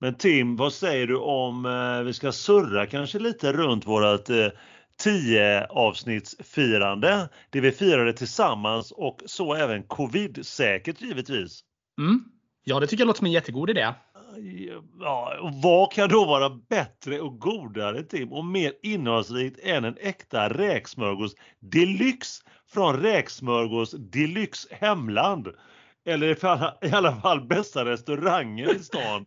Men Tim, vad säger du om eh, vi ska surra kanske lite runt vårat eh, 10 avsnittsfirande. Det vi firade tillsammans och så även covid-säkert givetvis. Mm. Ja, det tycker jag låter som en jättegod idé. Ja, och vad kan då vara bättre och godare Tim och mer innehållsrikt än en äkta räksmörgås deluxe från räksmörgås deluxe hemland? Eller i alla fall bästa restaurangen i stan.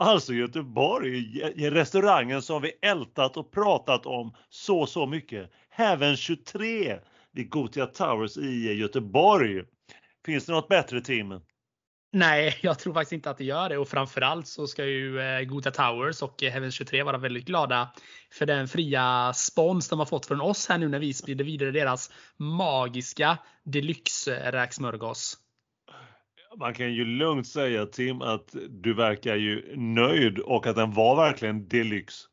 Alltså Göteborg, restaurangen som vi ältat och pratat om så, så mycket. Heaven 23 vid Gotia Towers i Göteborg. Finns det något bättre Tim? Nej, jag tror faktiskt inte att det gör det och framförallt så ska ju eh, Gotia Towers och eh, Heaven 23 vara väldigt glada för den fria spons de har fått från oss här nu när vi sprider vidare deras magiska deluxe räksmörgås man kan ju lugnt säga Tim att du verkar ju nöjd och att den var verkligen deluxe.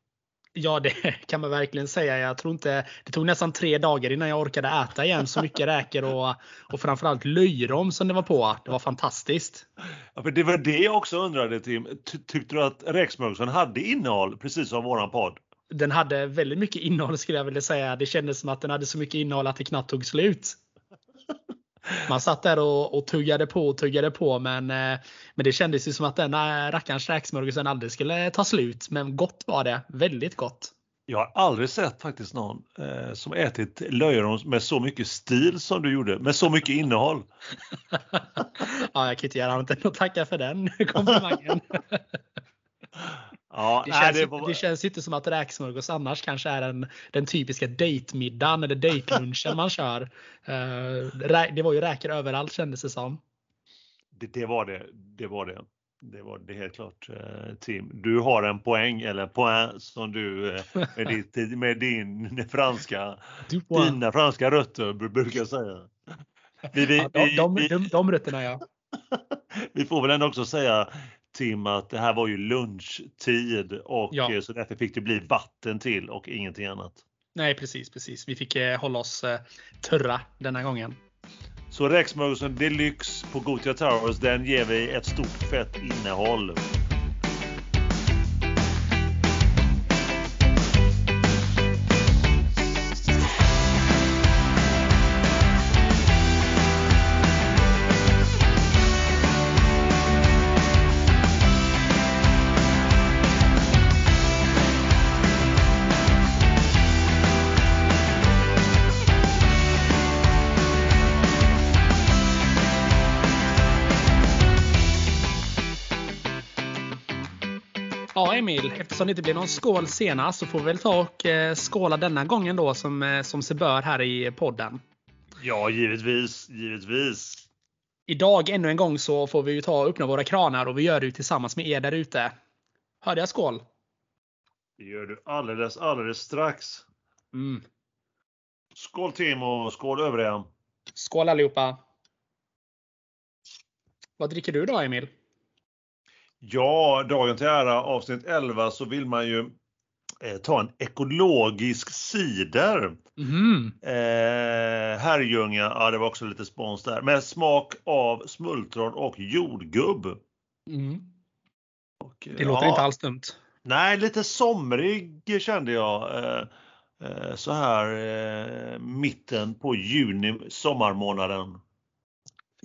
Ja, det kan man verkligen säga. Jag tror inte, det tog nästan tre dagar innan jag orkade äta igen så mycket räkor och, och framförallt löjrom som det var på. Det var fantastiskt. Ja, för det var det jag också undrade Tim. Tyckte du att räksmörgåsen hade innehåll precis som våran podd? Den hade väldigt mycket innehåll skulle jag vilja säga. Det kändes som att den hade så mycket innehåll att det knappt tog slut. Man satt där och, och tuggade på och tuggade på men, eh, men det kändes ju som att den rackarns räksmörgåsen aldrig skulle ta slut. Men gott var det. Väldigt gott. Jag har aldrig sett faktiskt någon eh, som ätit löjrom med så mycket stil som du gjorde, med så mycket innehåll. ja, jag kan inte göra annat än att tacka för den komplimangen. Ja, det, känns, det, var... det känns inte som att räksmörgås annars kanske är den, den typiska dejtmiddagen eller dejtlunchen man kör. Uh, det var ju räkor överallt kändes det som. Det, det, var det. Det var det. Det var det helt klart uh, Tim. Du har en poäng eller poäng som du uh, med, ditt, med din franska, dina franska rötter brukar säga. Vi, vi, ja, de, de, de, de rötterna ja. vi får väl ändå också säga Tim att det här var ju lunchtid och ja. Eh, så därför fick det bli vatten till och ingenting annat. Nej precis, precis. Vi fick eh, hålla oss eh, törra denna gången. Så räksmörgåsen deluxe på Gothia Towers, den ger vi ett stort fett innehåll. Emil, eftersom det inte blev någon skål senast så får vi väl ta och eh, skåla denna gången då som, eh, som sig bör här i podden. Ja, givetvis, givetvis. Idag ännu en gång så får vi ju ta och öppna våra kranar och vi gör det tillsammans med er där ute. Hörde jag skål? Det gör du alldeles, alldeles strax. Mm. Skål Tim och skål övriga. Skål allihopa. Vad dricker du då Emil? Ja, dagen till ära avsnitt 11 så vill man ju eh, ta en ekologisk cider. Mm. Eh, Herrljunga, ja det var också lite spons där, med smak av smultron och jordgubb. Mm. Och, det låter ja, inte alls dumt. Nej, lite somrig kände jag. Eh, eh så här eh, mitten på juni, sommarmånaden.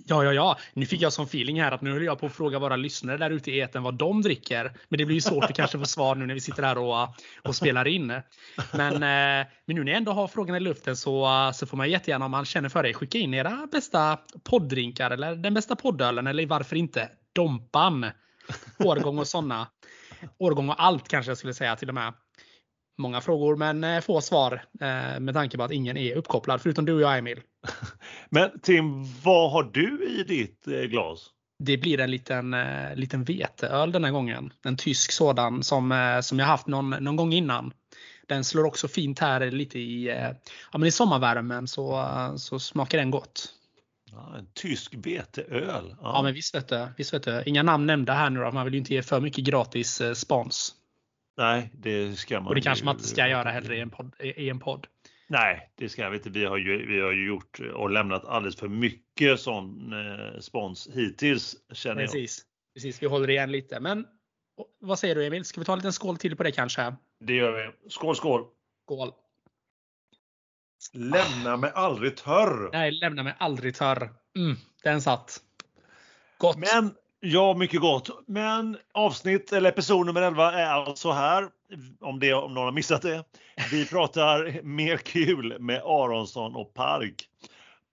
Ja, ja, ja. Nu fick jag som feeling här att nu höll jag på att fråga våra lyssnare där ute i eten vad de dricker. Men det blir ju svårt att kanske få svar nu när vi sitter här och, och spelar in. Men, eh, men nu när jag ändå har frågan i luften så, så får man jättegärna om man känner för det skicka in era bästa poddrinkar eller den bästa poddölen eller varför inte Dompan. Årgång och sådana. Årgång och allt kanske jag skulle säga till och med. Många frågor men eh, få svar eh, med tanke på att ingen är uppkopplad förutom du och jag Emil. Men Tim, vad har du i ditt eh, glas? Det blir en liten, liten veteöl denna gången. En tysk sådan som, som jag haft någon, någon gång innan. Den slår också fint här lite i, ja, men i sommarvärmen så, så smakar den gott. Ja, en tysk veteöl. Ja. ja, men visst vet, du, visst vet du. Inga namn nämnda här nu då. Man vill ju inte ge för mycket gratis spons. Nej, det ska man Och det kanske man inte ska göra heller i en podd. I en podd. Nej, det ska vi inte. Vi har ju, vi har ju gjort och lämnat alldeles för mycket sån eh, spons hittills känner Precis. jag. Precis, vi håller igen lite. Men Vad säger du Emil? Ska vi ta en liten skål till på det kanske? Det gör vi. Skål, skål! Skål! Lämna mig aldrig törr! Nej, lämna mig aldrig törr. Mm, den satt. Gott! Men, ja, mycket gott. Men avsnitt, eller episod nummer 11 är alltså här. Om, det, om någon har missat det. Vi pratar mer kul med Aronsson och Park.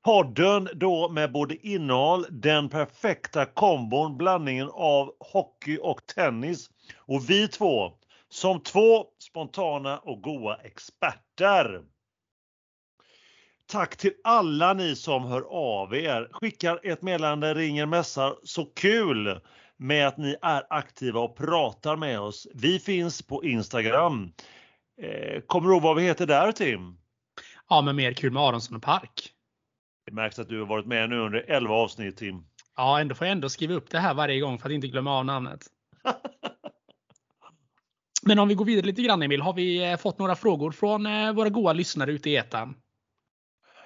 Podden då med både innehåll, den perfekta kombon, blandningen av hockey och tennis. Och vi två som två spontana och goa experter. Tack till alla ni som hör av er, skickar ett meddelande, ringer, mässar. Så kul med att ni är aktiva och pratar med oss. Vi finns på Instagram. Eh, kommer du ihåg vad vi heter där Tim? Ja, men mer kul med Aronsson och Park. Det märks att du har varit med nu under 11 avsnitt Tim. Ja, ändå får jag ändå skriva upp det här varje gång för att inte glömma av namnet. Men om vi går vidare lite grann Emil, har vi eh, fått några frågor från eh, våra goa lyssnare ute i etern?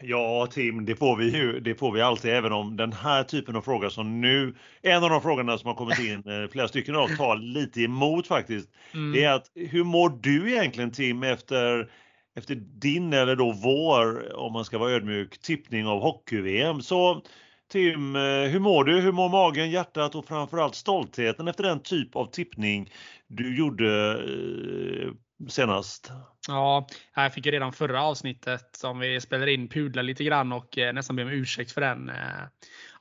Ja Tim, det får vi ju. Det får vi alltid även om den här typen av fråga som nu, en av de frågorna som har kommit in, eh, flera stycken av, tar lite emot faktiskt. Mm. Det är att hur mår du egentligen Tim efter efter din eller då vår, om man ska vara ödmjuk, tippning av hockey-VM. Så Tim, eh, hur mår du? Hur mår magen, hjärtat och framförallt stoltheten efter den typ av tippning du gjorde eh, senast? Ja, jag fick ju redan förra avsnittet som vi spelade in pudla lite grann och eh, nästan be om ursäkt för den. Eh,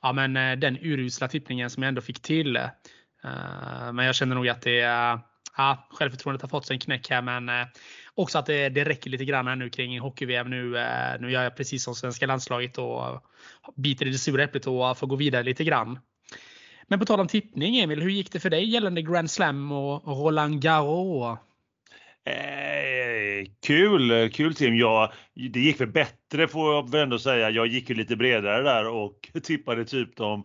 ja, men eh, den urusla tippningen som jag ändå fick till. Men jag känner nog att det ja, självförtroendet har fått sig en knäck här men också att det, det räcker lite grann här nu kring hockey-VM. Nu, nu gör jag precis som svenska landslaget och biter i det sura äpplet och får gå vidare lite grann. Men på tal om tippning Emil, hur gick det för dig gällande Grand Slam och Roland Garros? Eh, kul, kul Tim. Ja, det gick väl bättre får jag väl ändå säga. Jag gick ju lite bredare där och tippade typ de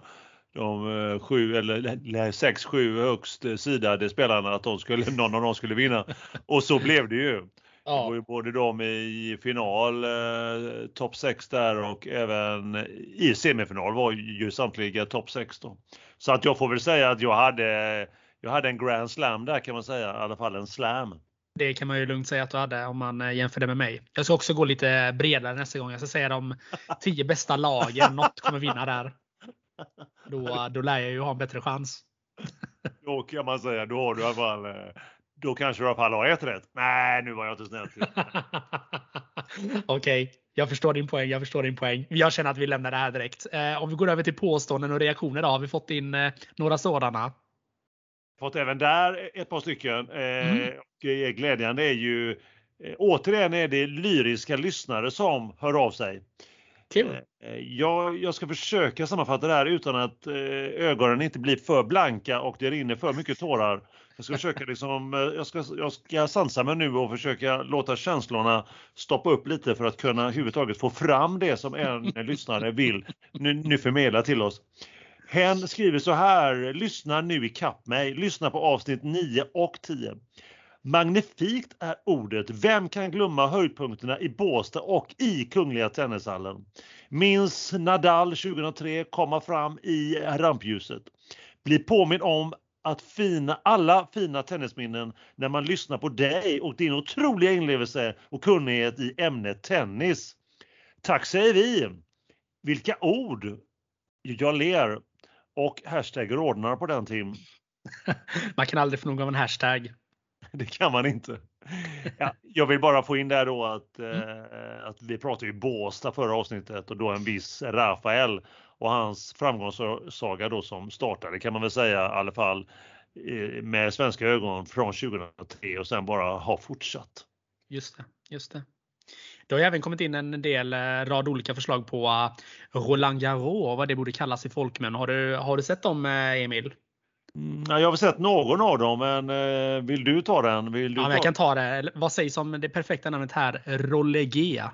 de eh, sju eller sex, sju högst sidade spelarna att de skulle, någon av dem skulle vinna. Och så blev det ju. Ja. Det var ju både de i final, eh, topp 6 där och även i semifinal var ju samtliga topp 6 då. Så att jag får väl säga att jag hade, jag hade en grand slam där kan man säga, i alla fall en slam. Det kan man ju lugnt säga att du hade om man eh, jämför det med mig. Jag ska också gå lite bredare nästa gång. Jag ska säga de tio bästa lagen. Något kommer vinna där. Då, då lär jag ju ha en bättre chans. Då kan man säga, då har du i alla fall eh, då kanske du i alla fall har ett rätt. Nej, nu var jag inte snäll. Okej, okay. jag förstår din poäng. Jag förstår din poäng. Jag känner att vi lämnar det här direkt. Eh, om vi går över till påståenden och reaktioner då. Har vi fått in eh, några sådana? Fått även där ett par stycken. Mm. och glädjande är ju återigen är det lyriska lyssnare som hör av sig. Kul. Eh, jag, jag ska försöka sammanfatta det här utan att eh, ögonen inte blir för blanka och det rinner för mycket tårar. Jag ska försöka liksom, eh, jag ska, jag ska sansa mig nu och försöka låta känslorna stoppa upp lite för att kunna överhuvudtaget få fram det som en lyssnare vill nu, nu förmedla till oss. Hen skriver så här, lyssna nu i kapp mig, lyssna på avsnitt 9 och 10. Magnifikt är ordet. Vem kan glömma höjdpunkterna i Båstad och i Kungliga Tennishallen? Minns Nadal 2003 komma fram i rampljuset. Bli påminn om att fina, alla fina tennisminnen när man lyssnar på dig och din otroliga inlevelse och kunnighet i ämnet tennis. Tack säger vi! Vilka ord! Jag ler. Och hashtag rodnar på den Tim. Man kan aldrig få nog av en hashtag. det kan man inte. Ja, jag vill bara få in där då att, mm. eh, att vi pratade ju Båstad förra avsnittet och då en viss Rafael och hans framgångssaga då som startade kan man väl säga i alla fall eh, med svenska ögon från 2003 och sen bara har fortsatt. Just det, just det. Det har även kommit in en del eh, rad olika förslag på uh, Roland Garros, vad det borde kallas i folkmun. Har du, har du sett dem Emil? Mm, jag har sett någon av dem, men eh, vill du ta den? Vill du ja, ta jag kan ta det. Vad sägs om det perfekta namnet här? Rollegea.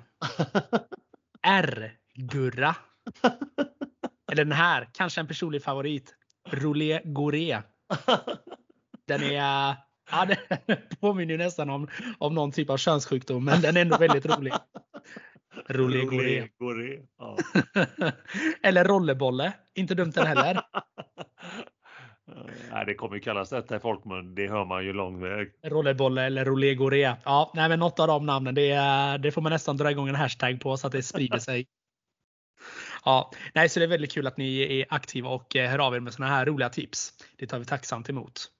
R-Gurra. Eller den här, kanske en personlig favorit. Roulé Goré. Den är Ja, den påminner nästan om, om någon typ av könssjukdom, men den är ändå väldigt rolig. Roulé Goré. Ja. Eller Rollebolle. Inte dumt den heller. Nej, det kommer ju kallas detta i folkmun. Det hör man ju lång väg. Rollerbolle eller Rolegore. Ja, nej, men något av de namnen. Det, det får man nästan dra igång en hashtag på så att det sprider sig. Ja, nej, så det är väldigt kul att ni är aktiva och eh, hör av er med sådana här roliga tips. Det tar vi tacksamt emot.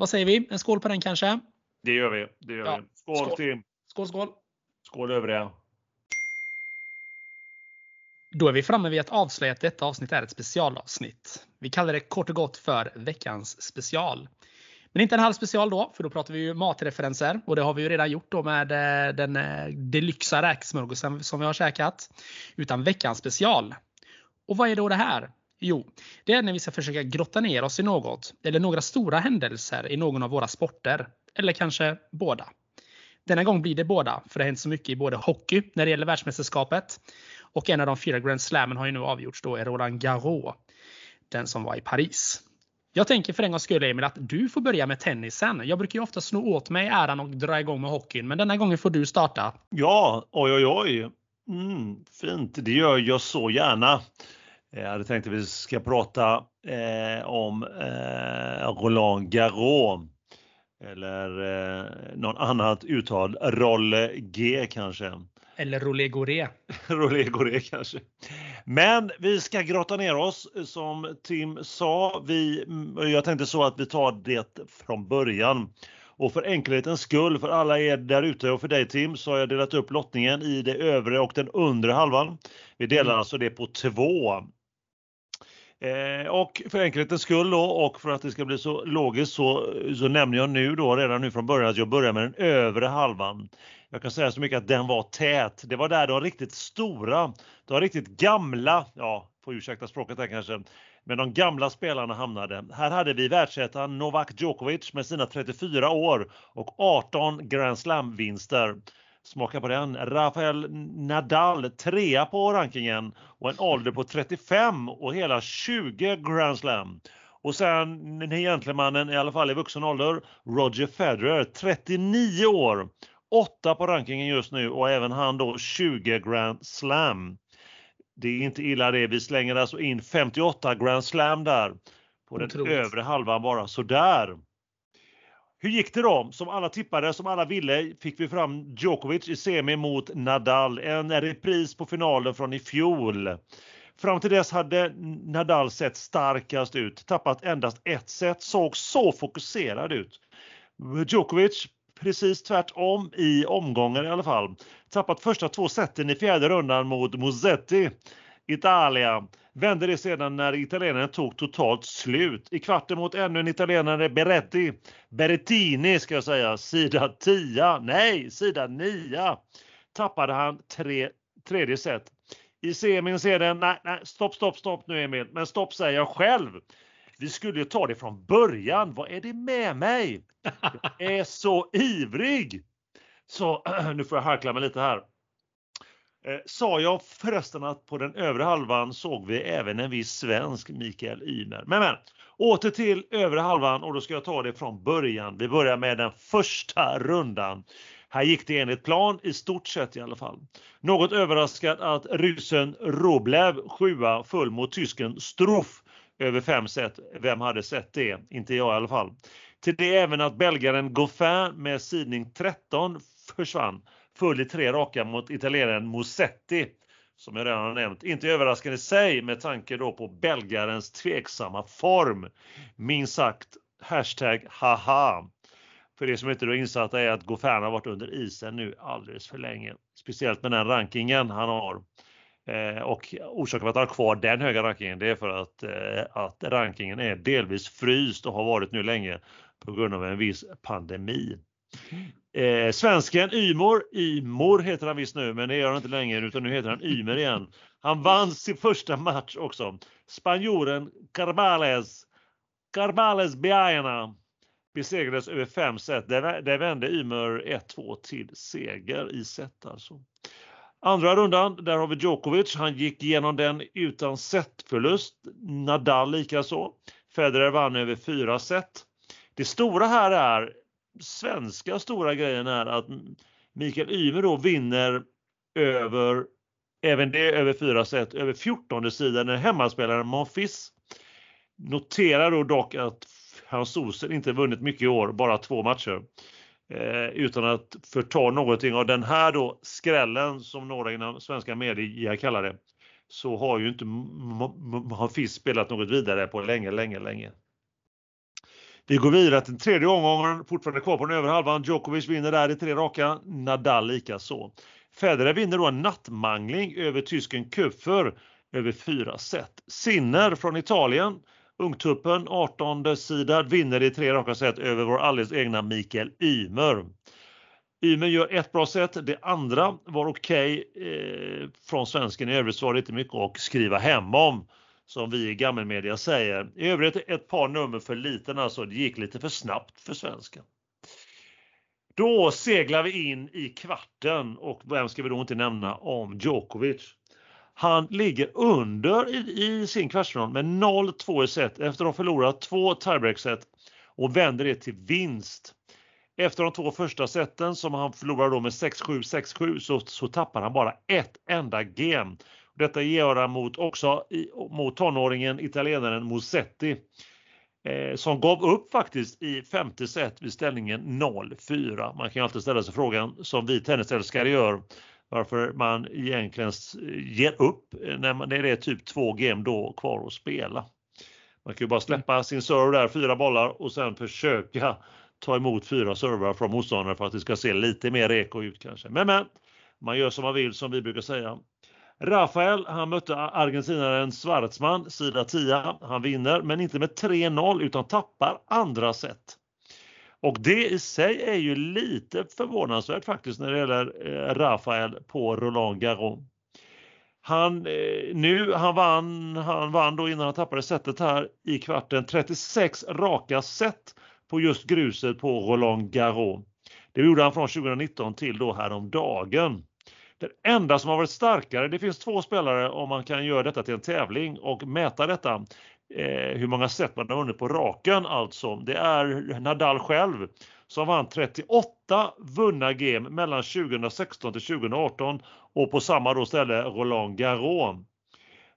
Vad säger vi? En skål på den kanske? Det gör vi. Det gör Ja, vi. Skål, skål. Tim! Skål, skål! Skål övriga! Då är vi framme vid att avslöja att detta avsnitt är ett specialavsnitt. Vi kallar det kort och gott för veckans special. Men inte en halv special då, för då pratar vi ju matreferenser och det har vi ju redan gjort då med eh, den eh, deluxa räksmörgåsen som vi har käkat. Utan veckans special. Och vad är då det här? Jo, det är när vi ska försöka grotta ner oss i något eller några stora händelser i någon av våra sporter. Eller kanske båda. Denna gång blir det båda, för det har hänt så mycket i både hockey när det gäller världsmästerskapet och en av de fyra Grand Slammen har ju nu avgjorts då är Roland Garros. Den som var i Paris. Jag tänker för en gångs skull Emil att du får börja med tennisen. Jag brukar ju ofta sno åt mig äran och dra igång med hockeyn, men denna gången får du starta. Ja, oj oj oj. Mm, fint, det gör jag så gärna. Jag hade tänkt att vi ska prata eh, om eh, Roland Garros. Eller eh, någon annat uttal, Rolle G kanske. Eller Roulé Goré. Rolle Goré kanske. Men vi ska grotta ner oss som Tim sa. Vi, jag tänkte så att vi tar det från början. Och för enkelhetens skull, för alla er där ute och för dig Tim, så har jag delat upp lottningen i det övre och den undre halvan. Vi delar Mm. alltså det på två. Eh, och för enkelhetens skull då och för att det ska bli så logiskt så, så nämner jag nu då redan nu från början att jag börjar med den övre halvan. Jag kan säga så mycket att den var tät. Det var där de riktigt stora, de riktigt gamla, ja, får ursäkta språket där kanske, men de gamla spelarna hamnade. Här hade vi världsettan Novak Djokovic med sina 34 år och 18 Grand Slam-vinster. Smaka på den. Rafael Nadal trea på rankingen och en ålder på 35 och hela 20 Grand Slam. Och sen den gentlemannen, i alla fall i vuxen ålder, Roger Federer, 39 år. 8 på rankingen just nu och även han då 20 Grand Slam. Det är inte illa det. Vi slänger alltså in 58 Grand Slam där på den Otroligt. övre halvan bara. Sådär. Hur gick det då? Som alla tippade, som alla ville, fick vi fram Djokovic i semi mot Nadal. En repris på finalen från i fjol. Fram till dess hade Nadal sett starkast ut, tappat endast ett set, såg så fokuserad ut. Djokovic precis tvärtom i omgången i alla fall. Tappat första två seten i fjärde rundan mot Musetti, Italia. Vände det sedan när italienaren tog totalt slut. I kvarten mot ännu en italienare, Beretti. Berettini ska jag säga, sida 10. Nej, sida 9. Tappade han tre, tredje set. I semin sedan, nej, nej, stopp, stopp, stopp nu Emil. Men stopp säger jag själv. Vi skulle ju ta det från början. Vad är det med mig? Jag är så ivrig. Så nu får jag harkla mig lite här. Eh, sa jag förresten att på den övre halvan såg vi även en viss svensk Mikael Ymer. Men, men åter till övre halvan och då ska jag ta det från början. Vi börjar med den första rundan. Här gick det enligt plan, i stort sett i alla fall. Något överraskad att ryssen Roblev sjua föll mot tysken Struff över fem set. Vem hade sett det? Inte jag i alla fall. Till det även att belgaren Goffin med sidning 13 försvann. Föll i tre raka mot italienaren Musetti. Som jag redan har nämnt. Inte överraskande i sig med tanke då på belgarens tveksamma form. Minst sagt hashtag haha. För det som inte är insatta är att Goffin har varit under isen nu alldeles för länge. Speciellt med den rankingen han har. Eh, och orsaken till att han har kvar den höga rankingen det är för att, eh, att rankingen är delvis fryst och har varit nu länge på grund av en viss pandemi. Eh, svensken Ymor, Ymor heter han visst nu men det gör han inte längre utan nu heter han Ymer igen. Han vann sin första match också. Spanjoren Carbales, Carbales Biaena besegrades över fem set. Där, där vände Ymer 1-2 till seger i set alltså. Andra rundan, där har vi Djokovic. Han gick igenom den utan setförlust. Nadal likaså. Federer vann över fyra set. Det stora här är, svenska stora grejen är att Mikael Ymer då vinner över, även det över fyra set, över 14 sidan när hemmaspelaren Monfils. Noterar då dock att Hans Olsen inte vunnit mycket i år, bara två matcher. Eh, utan att förta någonting av den här då skrällen som några inom svenska medier kallar det. Så har ju inte Monfils spelat något vidare på länge, länge, länge. Vi går vidare till tredje omgången, fortfarande kvar på den övre halvan. Djokovic vinner där i tre raka, Nadal lika så. Federer vinner då en nattmangling över tysken Köpfer över fyra set. Sinner från Italien, ungtuppen 18 sida vinner i tre raka set över vår alldeles egna Mikael Ymer. Ymer gör ett bra set, det andra var okej okay, eh, från svensken. I övrigt så var det inte mycket att skriva hem om som vi i gammelmedia säger. I övrigt ett par nummer för liten alltså. Det gick lite för snabbt för svensken. Då seglar vi in i kvarten och vem ska vi då inte nämna om Djokovic? Han ligger under i, i sin kvartsfinal med 0-2 i set efter att ha förlorat två tiebreak-set och vänder det till vinst. Efter de två första seten som han förlorar då med 6-7, 6-7 så, så tappar han bara ett enda game. Detta gör han mot, också mot tonåringen italienaren Musetti eh, som gav upp faktiskt i femte set vid ställningen 0-4. Man kan ju alltid ställa sig frågan som vi tennisälskare gör varför man egentligen ger upp när, man, när det är typ två game då kvar att spela. Man kan ju bara släppa sin serve där, fyra bollar och sen försöka ta emot fyra servar från motståndare för att det ska se lite mer eko ut kanske. Men men, man gör som man vill som vi brukar säga. Rafael, han mötte argentinaren Schwarzman, sida 10. Han vinner, men inte med 3-0 utan tappar andra set. Och det i sig är ju lite förvånansvärt faktiskt när det gäller eh, Rafael på Roland Garros. Han, eh, nu, han, vann, han vann då innan han tappade setet här i kvarten 36 raka set på just gruset på Roland Garros. Det gjorde han från 2019 till då häromdagen. Den enda som har varit starkare, det finns två spelare om man kan göra detta till en tävling och mäta detta, eh, hur många set man har vunnit på raken alltså. Det är Nadal själv som vann 38 vunna game mellan 2016 till 2018 och på samma då ställe Roland Garros.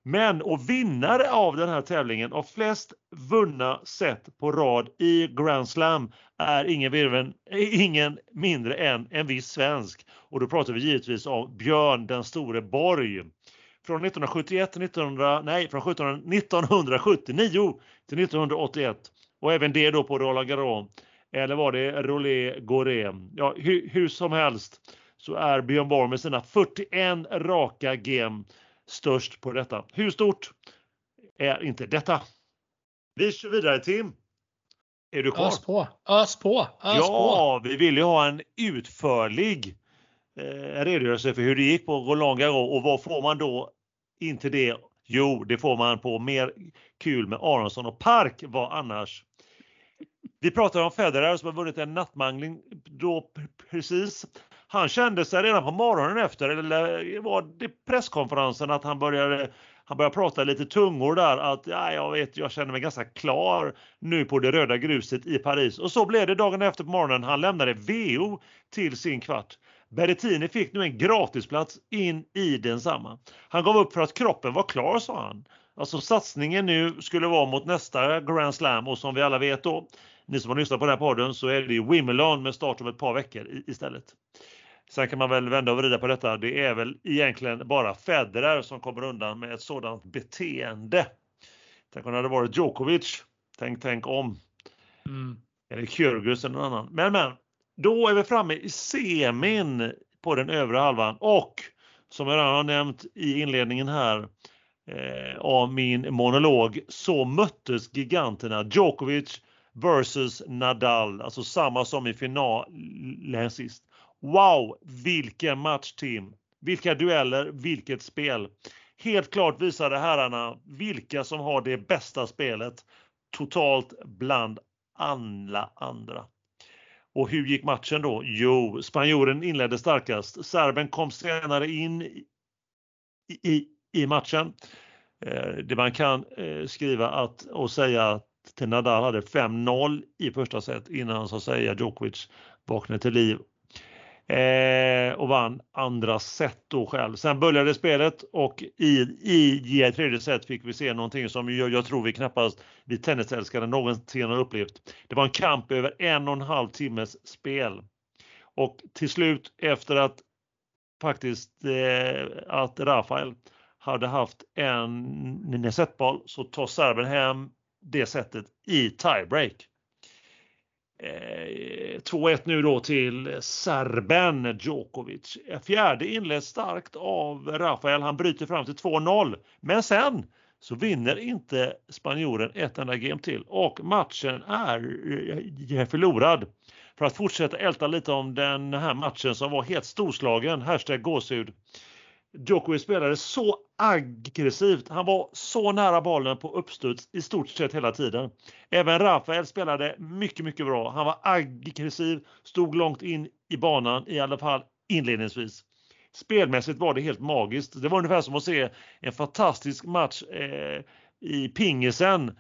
Men och vinnare av den här tävlingen av flest vunna set på rad i Grand Slam är ingen, virven, ingen mindre än en viss svensk. Och då pratar vi givetvis om Björn den store Borg. Från 1971 till 1900, nej, från 1979 till 1981 och även det då på Roland Garros. Eller var det Rolé Goré? Ja, hur, hur som helst så är Björn Borg med sina 41 raka game störst på detta. Hur stort är inte detta? Vi kör vidare Tim. Är du kvar? Ös på, ös på, ös ja, på. vi vill ju ha en utförlig eh, redogörelse för hur det gick på Roland Garros och vad får man då inte det? Jo, det får man på mer kul med Aronsson och Park var annars. Vi pratar om Federer som har vunnit en nattmangling då precis han kände sig redan på morgonen efter, eller var det presskonferensen, att han började han börjar prata lite tungor där att ja, jag vet, jag känner mig ganska klar nu på det röda gruset i Paris. Och så blev det dagen efter på morgonen. Han lämnade VO till sin kvart. Berrettini fick nu en gratisplats in i densamma. Han gav upp för att kroppen var klar, sa han. Alltså satsningen nu skulle vara mot nästa Grand Slam och som vi alla vet då, ni som har lyssnat på den här podden, så är det Wimbledon med start om ett par veckor istället. Sen kan man väl vända och vrida på detta. Det är väl egentligen bara Federer som kommer undan med ett sådant beteende. Tänk om det hade varit Djokovic. Tänk, tänk om. Mm. Eller Kyrgios eller någon annan. Men, men, då är vi framme i semin på den övre halvan och som jag redan har nämnt i inledningen här eh, av min monolog så möttes giganterna Djokovic versus Nadal, alltså samma som i finalen sist. Wow, vilken match Tim! Vilka dueller, vilket spel! Helt klart visade herrarna vilka som har det bästa spelet totalt bland alla andra. Och hur gick matchen då? Jo, spanjoren inledde starkast. Serben kom senare in i, i, i matchen. Eh, det man kan eh, skriva att, och säga att Nadal hade 5-0 i första set innan så att säga Djokovic vaknade till liv Eh, och vann andra set då själv. Sen började spelet och i, i, i tredje set fick vi se någonting som jag, jag tror vi knappast vi tennisälskare någonsin har upplevt. Det var en kamp över en och en halv timmes spel. Och till slut efter att faktiskt eh, att Rafael hade haft en setboll så tar serben hem det sättet i tiebreak. Eh, 2-1 nu då till serben Djokovic. Fjärde inleds starkt av Rafael. Han bryter fram till 2-0. Men sen så vinner inte spanjoren ett enda game till och matchen eh, är förlorad. För att fortsätta älta lite om den här matchen som var helt storslagen, hashtag gåshud. Djokovic spelade så aggressivt. Han var så nära bollen på uppstuds i stort sett hela tiden. Även Rafael spelade mycket, mycket bra. Han var aggressiv, stod långt in i banan, i alla fall inledningsvis. Spelmässigt var det helt magiskt. Det var ungefär som att se en fantastisk match eh, i pingisen.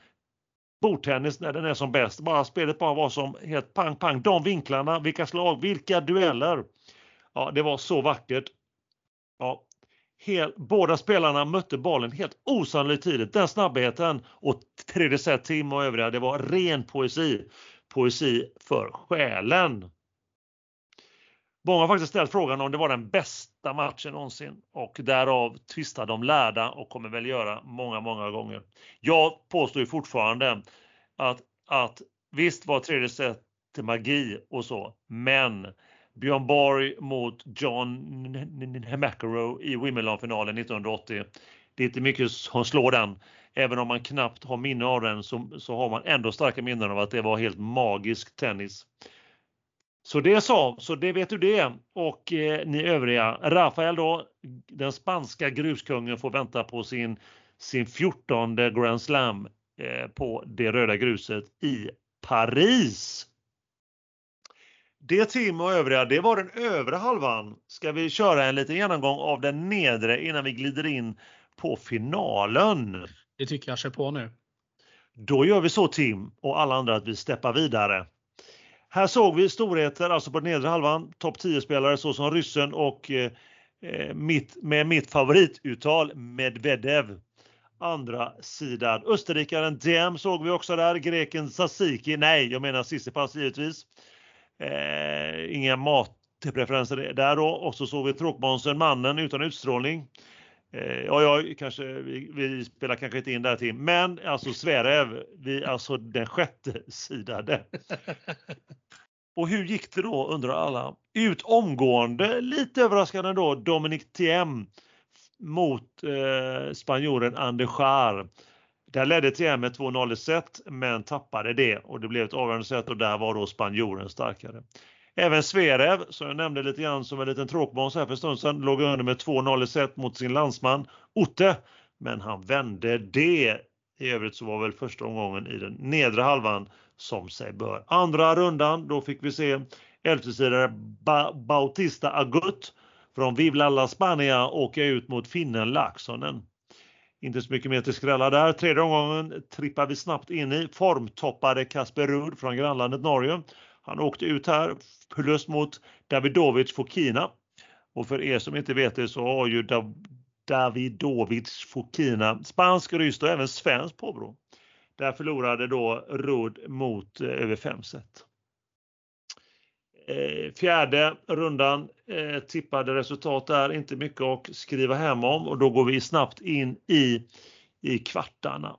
Bordtennis när den är som bäst. Bara spelet bara var som helt pang, pang. De vinklarna, vilka slag, vilka dueller. Ja, det var så vackert. Ja, Hel, båda spelarna mötte bollen helt osannolikt tidigt. Den snabbheten och tredje set, Tim och övriga, det var ren poesi. Poesi för själen. Många har faktiskt ställt frågan om det var den bästa matchen någonsin och därav tvistar de lärda och kommer väl göra många, många gånger. Jag påstår ju fortfarande att, att visst var tredje set magi och så, men Björn Borg mot John McEnroe i Wimbledon-finalen 1980. Det är inte mycket som slår den. Även om man knappt har minne av den så, så har man ändå starka minnen av att det var helt magisk tennis. Så det så, så det vet du det. Och eh, ni övriga, Rafael då, den spanska gruskungen får vänta på sin, sin 14 Grand Slam eh, på det röda gruset i Paris. Det Tim och övriga, det var den övre halvan. Ska vi köra en liten genomgång av den nedre innan vi glider in på finalen? Det tycker jag, kör på nu. Då gör vi så Tim och alla andra att vi steppar vidare. Här såg vi storheter, alltså på den nedre halvan, topp 10-spelare såsom ryssen och eh, eh, mitt, med mitt favorituttal Medvedev. Andra sidan österrikaren Dem såg vi också där, greken Sasiki, nej jag menar Sissipas givetvis. Eh, inga matpreferenser där då. Och så såg vi tråkmånsen Mannen utan utstrålning. Eh, ja, ja, kanske, vi, vi, spelar kanske inte in där till, men alltså Sverev, vi, alltså den sjätte sidade. Och hur gick det då undrar alla? Ut omgående, lite överraskande då, Dominic Thiem mot eh, spanjoren Andechar. Där ledde TM med 2-0 i set men tappade det och det blev ett avgörande set och där var då spanjoren starkare. Även Sverev, som jag nämnde lite grann som en liten tråkmåns här för en stund sedan, låg under med 2-0 i set mot sin landsman Otte. Men han vände det. I övrigt så var väl första omgången i den nedre halvan som sig bör. Andra rundan, då fick vi se elftesidare ba Bautista Agut från Vivlalla Spania åka ut mot finnen Laxonen. Inte så mycket mer till skrälla där. Tredje omgången trippar vi snabbt in i. Formtoppade Kasper Ruud från grannlandet Norge. Han åkte ut här, plus mot Davidovic Fokina. Och för er som inte vet det så har ju Davidovic Fokina spansk, ryskt och även svensk påbrå. Där förlorade då Ruud mot eh, över 5 set. Eh, fjärde rundan eh, tippade resultat där, inte mycket att skriva hem om och då går vi snabbt in i, i kvartarna.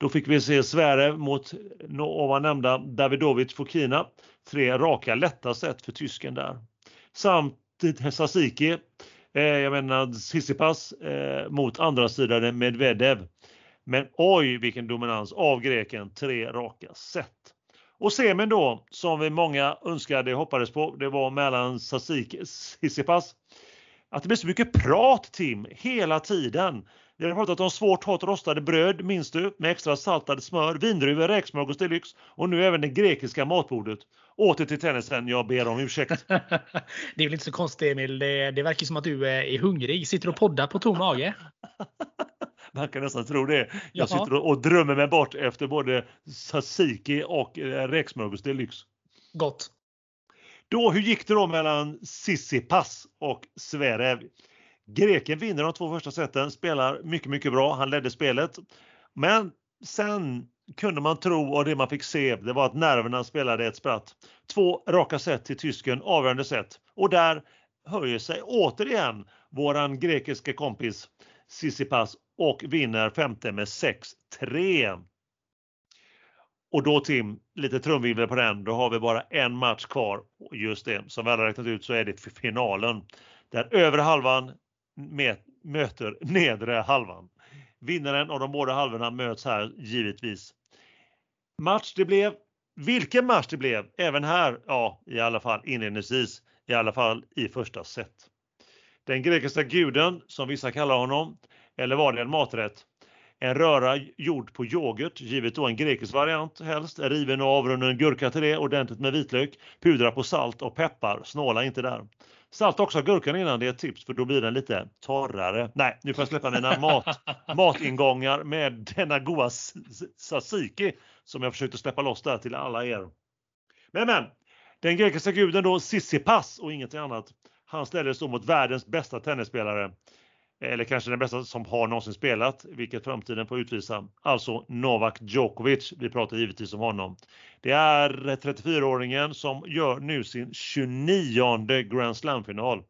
Då fick vi se Sverige mot ovan nämnda Davidovic Fokina. Tre raka lätta set för tysken där. Samt Sasiki, eh, jag menar Sissipas eh, mot andra sidan Medvedev. Men oj vilken dominans av greken, tre raka set. Och semin då, som vi många önskade och hoppades på, det var mellan Sasik Sissipas. Att det blir så mycket prat Tim, hela tiden. Vi har pratat om svårt hårt rostade bröd, minns du? Med extra saltade smör, vindruvor, räksmörgås deluxe och nu även det grekiska matbordet. Åter till tennisen, jag ber om ursäkt. det är väl inte så konstigt Emil, det, det verkar som att du är hungrig. Sitter och poddar på tom mage. Man kan nästan tro det. Jag sitter och drömmer mig bort efter både tzatziki och eh, räksmörgås deluxe. Gott. Då, hur gick det då mellan Sissipas och Zverev? Greken vinner de två första seten, spelar mycket, mycket bra. Han ledde spelet. Men sen kunde man tro och det man fick se, det var att nerverna spelade ett spratt. Två raka set till tysken, avgörande set. Och där höjer sig återigen våran grekiska kompis Sissipas och vinner femte med 6-3. Och då Tim, lite trumvirvel på den, då har vi bara en match kvar. Just det, som vi alla räknat ut så är det finalen. Där övre halvan möter nedre halvan. Vinnaren av de båda halvorna möts här givetvis. Match det blev. Vilken match det blev! Även här, ja, i alla fall inledningsvis, i alla fall i första set. Den grekiska guden, som vissa kallar honom, eller var det en maträtt? En röra gjord på yoghurt, givet då en grekisk variant helst, riven och avrunden gurka till det, ordentligt med vitlök, pudra på salt och peppar, snåla inte där. Salt också gurkan innan, det är ett tips för då blir den lite torrare. Nej, nu får jag släppa mina mat, matingångar med denna goa tzatziki som jag försökte släppa loss där till alla er. Men men, den grekiska guden då Sissipas och inget annat. Han ställdes då mot världens bästa tennisspelare eller kanske den bästa som har någonsin spelat, vilket framtiden får utvisa. Alltså Novak Djokovic. Vi pratar givetvis om honom. Det är 34-åringen som gör nu sin 29 Grand Slam-final.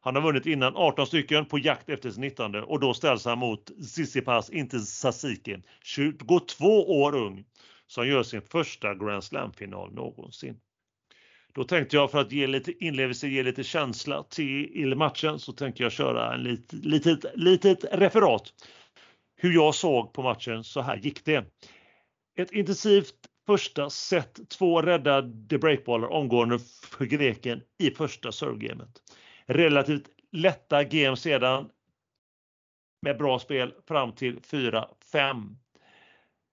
Han har vunnit innan 18 stycken på jakt efter sin 19 och då ställs han mot Tsitsipas, inte Sasiki, 22 år ung, som gör sin första Grand Slam-final någonsin. Då tänkte jag för att ge lite inlevelse, ge lite känsla till matchen så tänkte jag köra en lit, litet, litet referat. Hur jag såg på matchen, så här gick det. Ett intensivt första set, två räddade breakbollar omgående för greken i första servegamet. Relativt lätta game sedan med bra spel fram till 4-5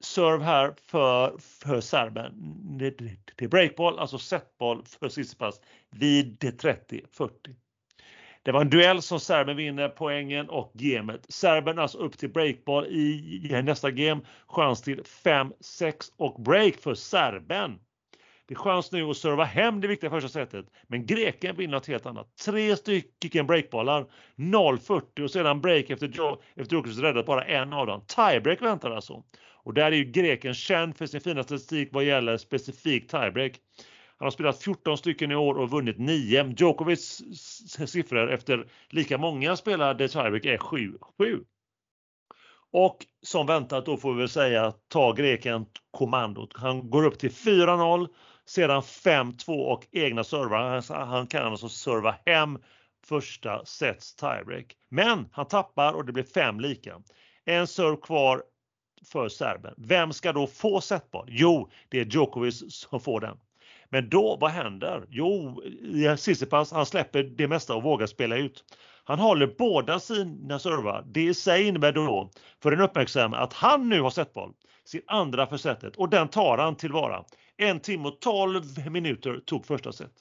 serve här för, för serben. Det, det är breakball, alltså setboll för Tsitsipas vid 30-40. Det var en duell som serben vinner poängen och gamet. Serben alltså upp till breakball i, i nästa game. Chans till 5-6 och break för serben. Det är chans nu att serva hem det viktiga första setet. Men greken vinner något helt annat. Tre stycken breakbollar, 0-40 och sedan break efter, efter Djokovic räddat bara en av dem. Tiebreak väntar alltså. Och där är ju greken känd för sin fina statistik vad gäller specifik tiebreak. Han har spelat 14 stycken i år och vunnit 9. Djokovics siffror efter lika många spelade tiebreak är 7. 7. Och som väntat då får vi väl säga ta greken kommandot. Han går upp till 4-0, sedan 5-2 och egna servar. Han kan alltså serva hem första sets tiebreak. Men han tappar och det blir fem lika. En serve kvar för serben. Vem ska då få setboll? Jo, det är Djokovic som får den. Men då, vad händer? Jo, eh, Tsitsipas han släpper det mesta och vågar spela ut. Han håller båda sina servar. Det i sig innebär då för den uppmärksamma att han nu har setboll. Sin andra för setet och den tar han tillvara. En timme och 12 minuter tog första set.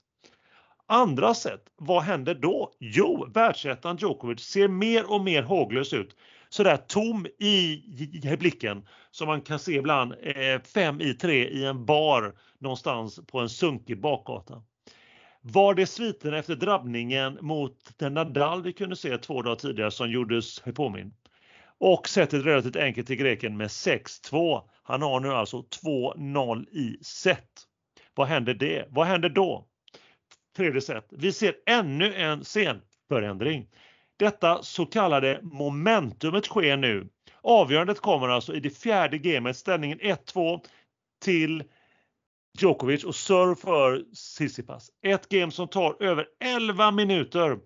Andra set, vad händer då? Jo, världsettan Djokovic ser mer och mer håglös ut sådär tom i, i blicken som man kan se ibland eh, fem i tre i en bar någonstans på en sunkig bakgata. Var det sviten efter drabbningen mot den Nadal vi kunde se två dagar tidigare som gjordes påminn? Och sättet relativt enkelt till greken med 6-2. Han har nu alltså 2-0 i set. Vad händer det? Vad händer då? Tredje set. Vi ser ännu en scenförändring. Detta så kallade momentumet sker nu. Avgörandet kommer alltså i det fjärde gamet, ställningen 1-2 till Djokovic och serve för Sissipas. Ett game som tar över 11 minuter.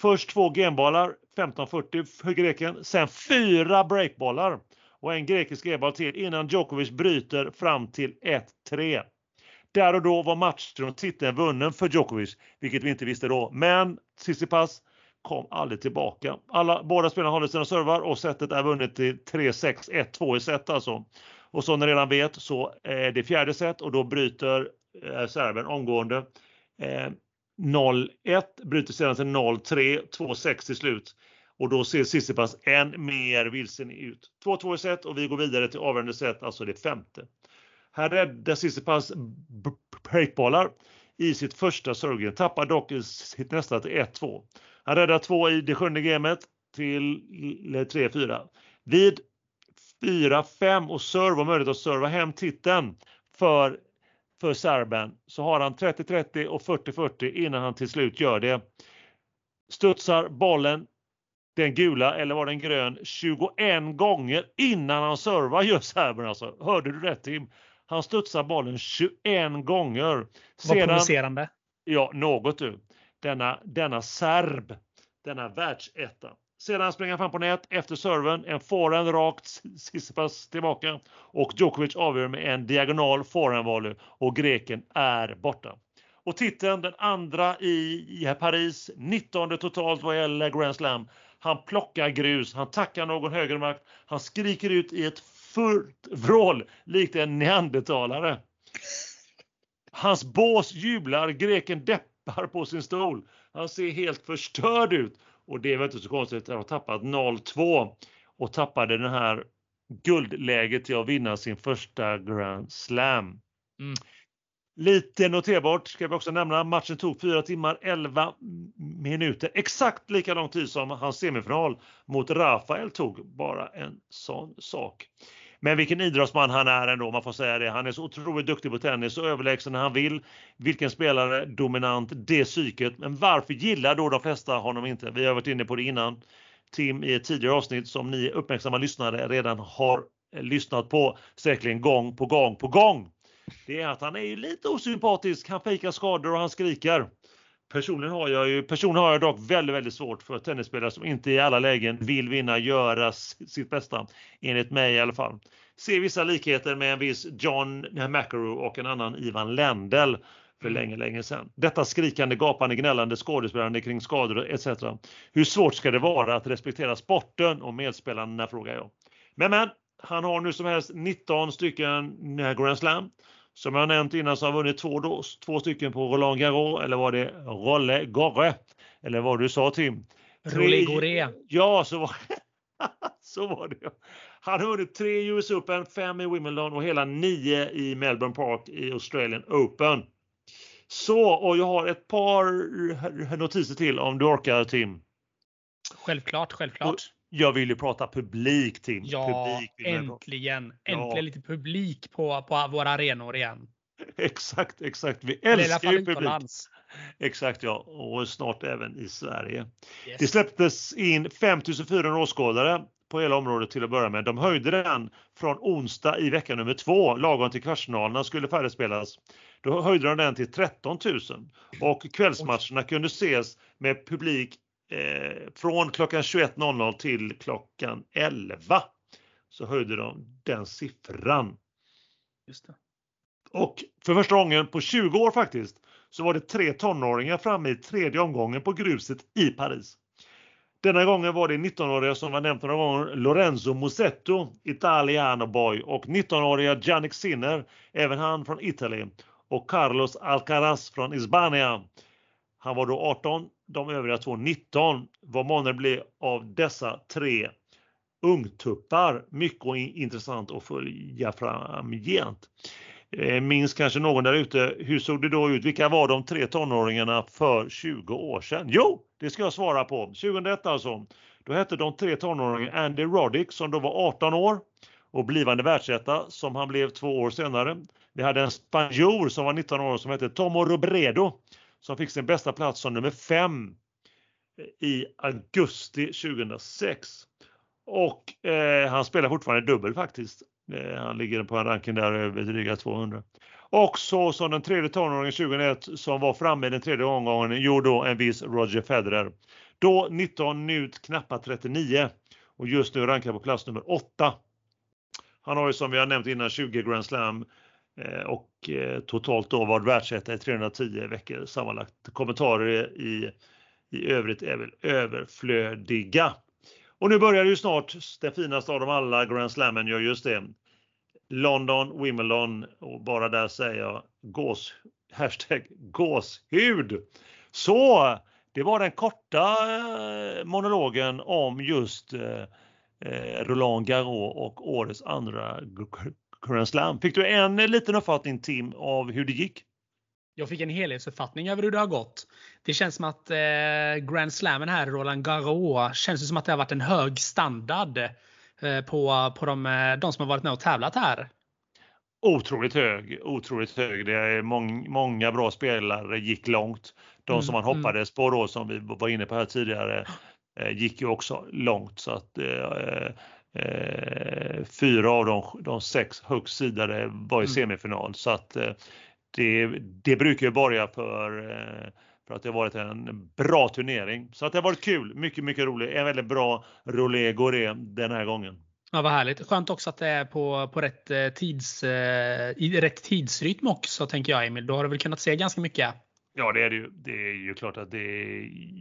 Först två gamebollar, 15-40 för greken, sen fyra breakbollar och en grekisk gameboll till innan Djokovic bryter fram till 1-3. Där och då var matchen och titeln vunnen för Djokovic, vilket vi inte visste då. Men Tsitsipas kom aldrig tillbaka. Alla, båda spelarna håller sina servar och setet är vunnet till 3-6, 1-2 i set alltså. Och som ni redan vet så är det fjärde set och då bryter eh, serben omgående. Eh, 0-1 bryter sedan till 0-3, 2-6 till slut. Och då ser Sissipas än mer vilsen ut. 2-2 i set och vi går vidare till avgörande set, alltså det femte. Här räddar Sissipas breakbollar i sitt första servegame. Tappar dock sitt nästa till 1-2. Han räddar två i det sjunde gamet till 3-4. Vid 4-5 och serve och möjlighet att serva hem titeln för, för serben så har han 30-30 och 40-40 innan han till slut gör det. Studsar bollen den gula eller var den grön 21 gånger innan han servar gör serben alltså. Hörde du rätt Tim? Han studsar bollen 21 gånger. Sedan, Vad provocerande. Ja, något du. Denna, denna serb, denna världsetta. Sedan springer han fram på nät efter serven, en forehand rakt sista tillbaka och Djokovic avgör med en diagonal forehandvolley och greken är borta. Och titeln, den andra i, i Paris, 19 totalt vad gäller Grand Slam. Han plockar grus, han tackar någon högermakt, han skriker ut i ett fullt vrål likt en neandertalare. Hans bås jublar, greken deppar på sin stol. Han ser helt förstörd ut och det är väl inte så konstigt att ha tappat 0-2 och tappade den här guldläget till att vinna sin första Grand Slam. Mm. Lite noterbart ska vi också nämna, matchen tog 4 timmar 11 minuter. Exakt lika lång tid som hans semifinal mot Rafael tog, bara en sån sak. Men vilken idrottsman han är ändå, man får säga det. Han är så otroligt duktig på tennis och överlägsen när han vill. Vilken spelare, dominant, det psyket. Men varför gillar då de flesta honom inte? Vi har varit inne på det innan. Tim i ett tidigare avsnitt som ni uppmärksamma lyssnare redan har eh, lyssnat på säkerligen gång på gång på gång. Det är att han är ju lite osympatisk, han fejkar skador och han skriker. Personligen har jag ju, personligen har jag dock väldigt, väldigt svårt för tennisspelare som inte i alla lägen vill vinna, göra sitt bästa. Enligt mig i alla fall. Ser vissa likheter med en viss John McEnroe och en annan Ivan Lendl för mm. länge, länge sedan. Detta skrikande, gapande, gnällande, skådespelande kring skador etc. Hur svårt ska det vara att respektera sporten och medspelarna frågar jag. Men men, han har nu som helst 19 stycken Grand Slam. Som jag nämnt innan så har han vunnit två, två stycken på Roland Garros eller var det Rolle Gorre? Eller vad du sa Tim? Rolle Goré. Ja, så var, så var det. Han har vunnit tre US Open, fem i Wimbledon och hela nio i Melbourne Park i Australian Open. Så, och jag har ett par notiser till om du orkar Tim. Självklart, självklart. Jag vill ju prata publik Tim. Ja, publik äntligen. Äntligen ja. lite publik på, på våra arenor igen. Exakt, exakt. Vi älskar ju publik. Exakt ja, och snart även i Sverige. Yes. Det släpptes in 5400 åskådare på hela området till att börja med. De höjde den från onsdag i vecka nummer två, lagom till kvartsfinalerna skulle färdigspelas. Då höjde de den till 13 000 och kvällsmatcherna kunde ses med publik eh, från klockan 21.00 till klockan 11 så höjde de den siffran. Just det. Och för första gången på 20 år faktiskt så var det tre tonåringar framme i tredje omgången på gruset i Paris. Denna gången var det 19-åriga som var nämnt några gånger, Lorenzo Musetto, Italiano boy och 19-åriga Jannik Sinner, även han från Italien och Carlos Alcaraz från Hispania. Han var då 18, de övriga två 19. Vad månne blir av dessa tre ungtuppar? Mycket intressant att följa framgent. Eh, minns kanske någon där ute, hur såg det då ut? Vilka var de tre tonåringarna för 20 år sedan? Jo, det ska jag svara på. 2001 alltså. Då hette de tre tonåringarna Andy Roddick som då var 18 år och blivande världsetta som han blev två år senare. Vi hade en spanjor som var 19 år som hette Tomo Robredo som fick sin bästa plats som nummer 5 eh, i augusti 2006. Och eh, han spelar fortfarande dubbel faktiskt. Eh, han ligger på en ranking där över dryga 200. Och så som den tredje tonåringen 2001 som var framme i den tredje omgången gjorde då en viss Roger Federer. Då 19, minut knappa 39 och just nu rankad på plats nummer 8. Han har ju som vi har nämnt innan 20 Grand Slam eh, Eh, och eh, totalt då varit världsetta i 310 veckor sammanlagt. Kommentarer i, i övrigt är väl överflödiga. Och nu börjar ju snart den finaste av dem alla, Grand Slammen gör just det. London, Wimbledon och bara där säger jag gås, hashtag gåshud. Så det var den korta eh, monologen om just Roland Garros och årets andra Grand Slam. Fick du en liten uppfattning Tim av hur det gick? Jag fick en helhetsuppfattning över hur det har gått. Det känns som att eh, Grand Slammen här, Roland Garros, känns som att det har varit en hög standard eh, på, på de, eh, de som har varit med och tävlat här. Otroligt hög, otroligt hög. Det är mång, många bra spelare gick långt. De mm, som man mm. hoppades på då som vi var inne på här tidigare eh, gick ju också långt så att eh, eh, fyra av de, de sex högst sidade var i mm. semifinal så att eh, det, det brukar ju borga för eh, för att det har varit en bra turnering. Så att det har varit kul, mycket, mycket roligt. En väldigt bra Rolé Goré den här gången. Ja, vad härligt. Skönt också att det är på, på rätt, eh, tids, i rätt tidsrytm också, tänker jag Emil. Då har du väl kunnat se ganska mycket? Ja, det är det ju. Det är ju klart att det är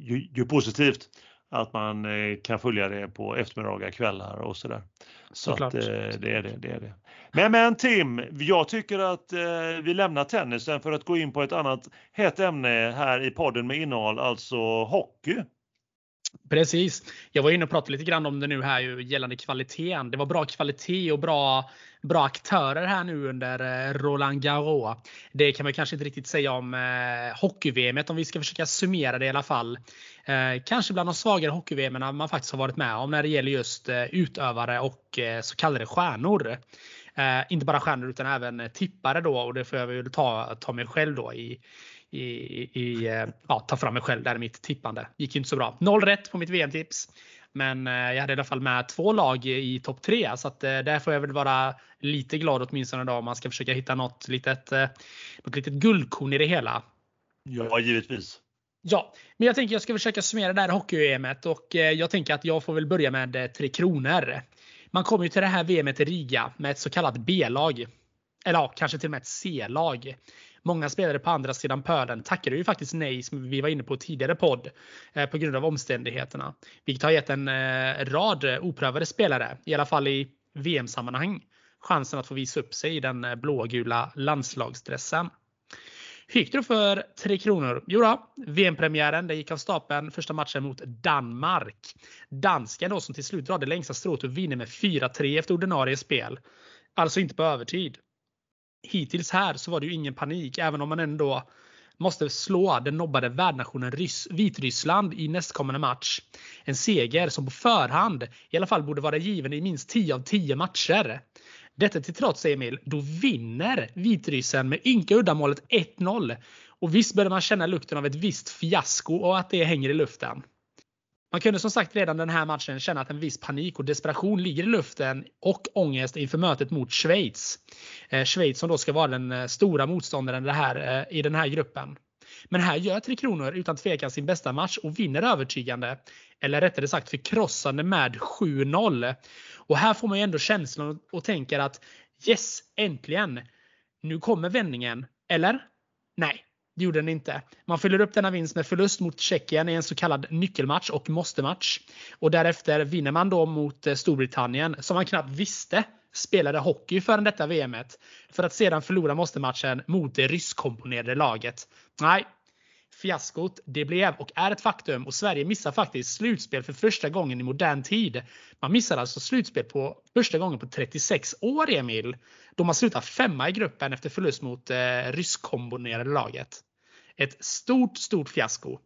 ju, ju positivt att man eh, kan följa det på eftermiddagar, kvällar och sådär. Så att, eh, det är det, det är det. Men, men Tim, jag tycker att eh, vi lämnar tennisen för att gå in på ett annat hett ämne här i podden med innehåll, alltså hockey. Precis. Jag var inne och pratade lite grann om det nu här gällande kvaliteten. Det var bra kvalitet och bra, bra aktörer här nu under Roland Garros. Det kan man kanske inte riktigt säga om eh, hockey-VM om vi ska försöka summera det i alla fall. Eh, kanske bland de svagare hockey-VM man faktiskt har varit med om när det gäller just eh, utövare och eh, så kallade stjärnor. Inte bara stjärnor utan även tippare då och det får jag väl ta, ta mig själv då i, i, i ja, ta fram mig själv där i mitt tippande. Gick ju inte så bra. Noll rätt på mitt VM-tips. Men eh, jag hade i alla fall med två lag i topp tre så att där får jag väl vara lite glad åtminstone då om man ska försöka hitta något litet, något litet guldkorn i det hela. Ja, givetvis. Ja, men jag tänker jag ska försöka summera det här hockey-EMet och eh, jag tänker att jag får väl börja med eh, Tre Kronor. Man kommer ju till det här VMet i Riga med ett så kallat B-lag. Eller ja, kanske till och med ett C-lag. Många spelare på andra sidan pölen tackade ju faktiskt nej, som vi var inne på tidigare podd, eh, på grund av omständigheterna. Vilket har gett en rad oprövade spelare, i alla fall i VM-sammanhang, chansen att få visa upp sig i den blågula landslagsdressen. Hur gick det för Tre Kronor? Jo då, VM-premiären gick av stapeln första matchen mot Danmark. Dansken då som till slut drar det längsta strået och vinner med 4-3 efter ordinarie spel. Alltså inte på övertid. Hittills här så var det ju ingen panik även om man ändå måste slå den nobbade värdnationen Vitryssland i nästkommande match. En seger som på förhand i alla fall borde vara given i minst 10 av 10 matcher. Detta till trots Emil, då vinner Vitryssen med ynka uddamålet 1-0. Och visst börjar man känna lukten av ett visst fiasko och att det hänger i luften. Man kunde som sagt redan den här matchen känna att en viss panik och desperation ligger i luften och ångest inför mötet mot Schweiz. Eh, Schweiz som då ska vara den eh, stora motståndaren det här, eh, i den här gruppen. Men här gör Tre Kronor utan tvekan sin bästa match och vinner övertygande. Eller rättare sagt förkrossande med 7-0. Och här får man ju ändå känslan och tänker att yes, äntligen! Nu kommer vändningen. Eller? Nej, det gjorde den inte. Man fyller upp denna vinst med förlust mot Tjeckien i en så kallad nyckelmatch och måste-match. Och därefter vinner man då mot eh, Storbritannien som man knappt visste spelade hockey förrän detta VMet. För att sedan förlora måste-matchen mot det ryskkomponerade laget. Nej, Fiaskot, det blev och är ett faktum och Sverige missar faktiskt slutspel för första gången i modern tid. Man missar alltså slutspel på första gången på 36 år Emil. Då man slutar femma i gruppen efter förlust mot eh, ryskkombinerade laget. Ett stort, stort fiasko.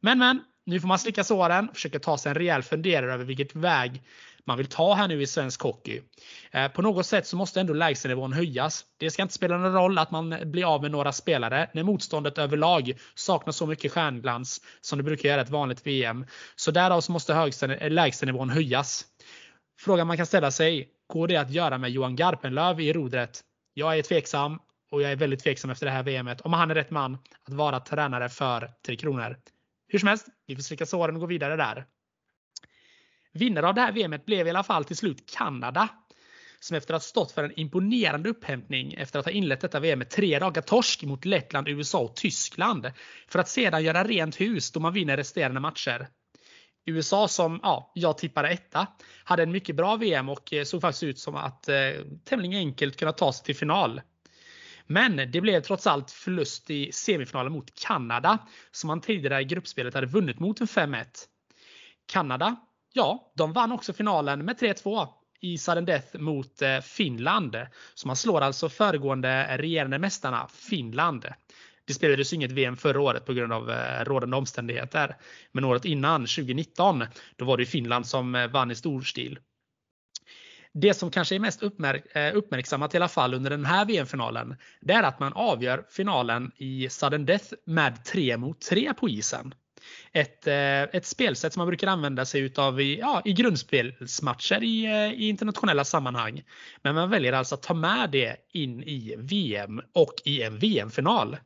Men men, nu får man slicka såren och försöka ta sig en rejäl funderare över vilket väg man vill ta här nu i svensk hockey. Eh, på något sätt så måste ändå lägstanivån höjas. Det ska inte spela någon roll att man blir av med några spelare när motståndet överlag saknar så mycket stjärnglans som det brukar göra ett vanligt VM. Så därav så måste eh, lägstanivån höjas. Frågan man kan ställa sig, går det att göra med Johan Garpenlöv i rodret? Jag är tveksam och jag är väldigt tveksam efter det här VMet om han är rätt man att vara tränare för Tre Kronor. Hur som helst, vi får slicka såren och gå vidare där. Vinnare av det här VMet blev i alla fall till slut Kanada. Som efter att ha stått för en imponerande upphämtning efter att ha inlett detta VM med tre dagar torsk mot Lettland, USA och Tyskland. För att sedan göra rent hus då man vinner resterande matcher. USA som ja, jag tippade etta hade en mycket bra VM och eh, såg faktiskt ut som att eh, tämligen enkelt kunna ta sig till final. Men det blev trots allt förlust i semifinalen mot Kanada som man tidigare i gruppspelet hade vunnit mot en 5-1. Kanada Ja, de vann också finalen med 3-2 i sudden death mot eh, Finland. Så man slår alltså föregående regerande mästarna Finland. Det spelades inget VM förra året på grund av eh, rådande omständigheter. Men året innan, 2019, då var det Finland som eh, vann i stor stil. Det som kanske är mest uppmärk eh, uppmärksammat i alla fall under den här VM-finalen, det är att man avgör finalen i sudden death med 3 mot 3 på isen. Ett, eh, ett spelsätt som man brukar använda sig utav i, ja, i grundspelsmatcher i, eh, i internationella sammanhang. Men man väljer alltså att ta med det in i VM och i en VM-final.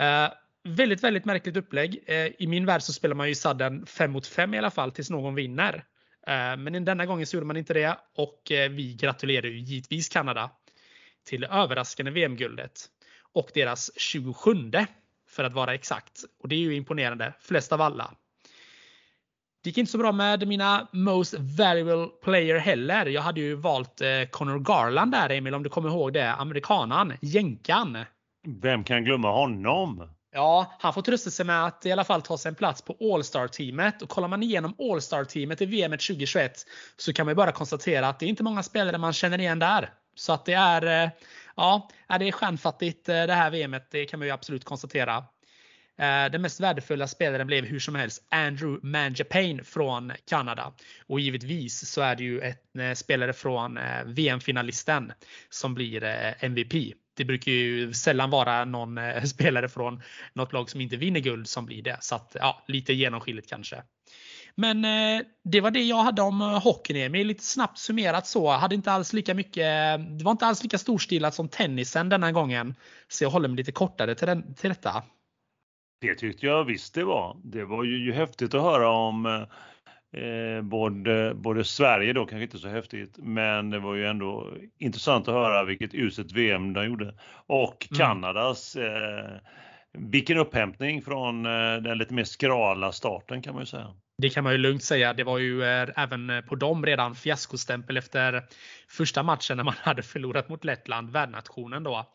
Uh, väldigt, väldigt märkligt upplägg. I min värld så spelar man ju sudden 5 mot 5 i alla fall tills någon vinner. Eh, men denna gången så gjorde man inte det och eh, vi gratulerar ju givetvis Kanada till överraskande VM-guldet och deras 27 för att vara exakt. Och det är ju imponerande, flest av alla. Det gick inte så bra med mina most valuable player heller. Jag hade ju valt eh, Connor Garland där Emil, om du kommer ihåg det. Amerikanan, jänkan. Vem kan glömma honom? Ja, han får trösta sig med att i alla fall ta sig en plats på All-Star-teamet. Och kollar man igenom All-Star-teamet i VM 2021 så kan man bara konstatera att det är inte många spelare man känner igen där. Så att det är, eh, ja, det är stjärnfattigt eh, det här VMet, det kan man ju absolut konstatera. Eh, den mest värdefulla spelaren blev hur som helst Andrew Mangiapane från Kanada. Och givetvis så är det ju en spelare från VM-finalisten som blir MVP det brukar ju sällan vara någon eh, spelare från något lag som inte vinner guld som blir det. Så att, ja, lite genomskinligt kanske. Men eh, det var det jag hade om eh, hockeyn Emil. Lite snabbt summerat så. Hade inte alls lika mycket, det var inte alls lika storstilat som tennisen denna gången. Så jag håller mig lite kortare till, den, till detta. Det tyckte jag visst det var. Det var ju, ju häftigt att höra om Eh, både, både Sverige då kanske inte så häftigt, men det var ju ändå intressant att höra vilket uselt VM de gjorde. Och mm. Kanadas, eh, vilken upphämtning från eh, den lite mer skrala starten kan man ju säga. Det kan man ju lugnt säga. Det var ju eh, även på dem redan fiaskostämpel efter första matchen när man hade förlorat mot Lettland, värdnationen då.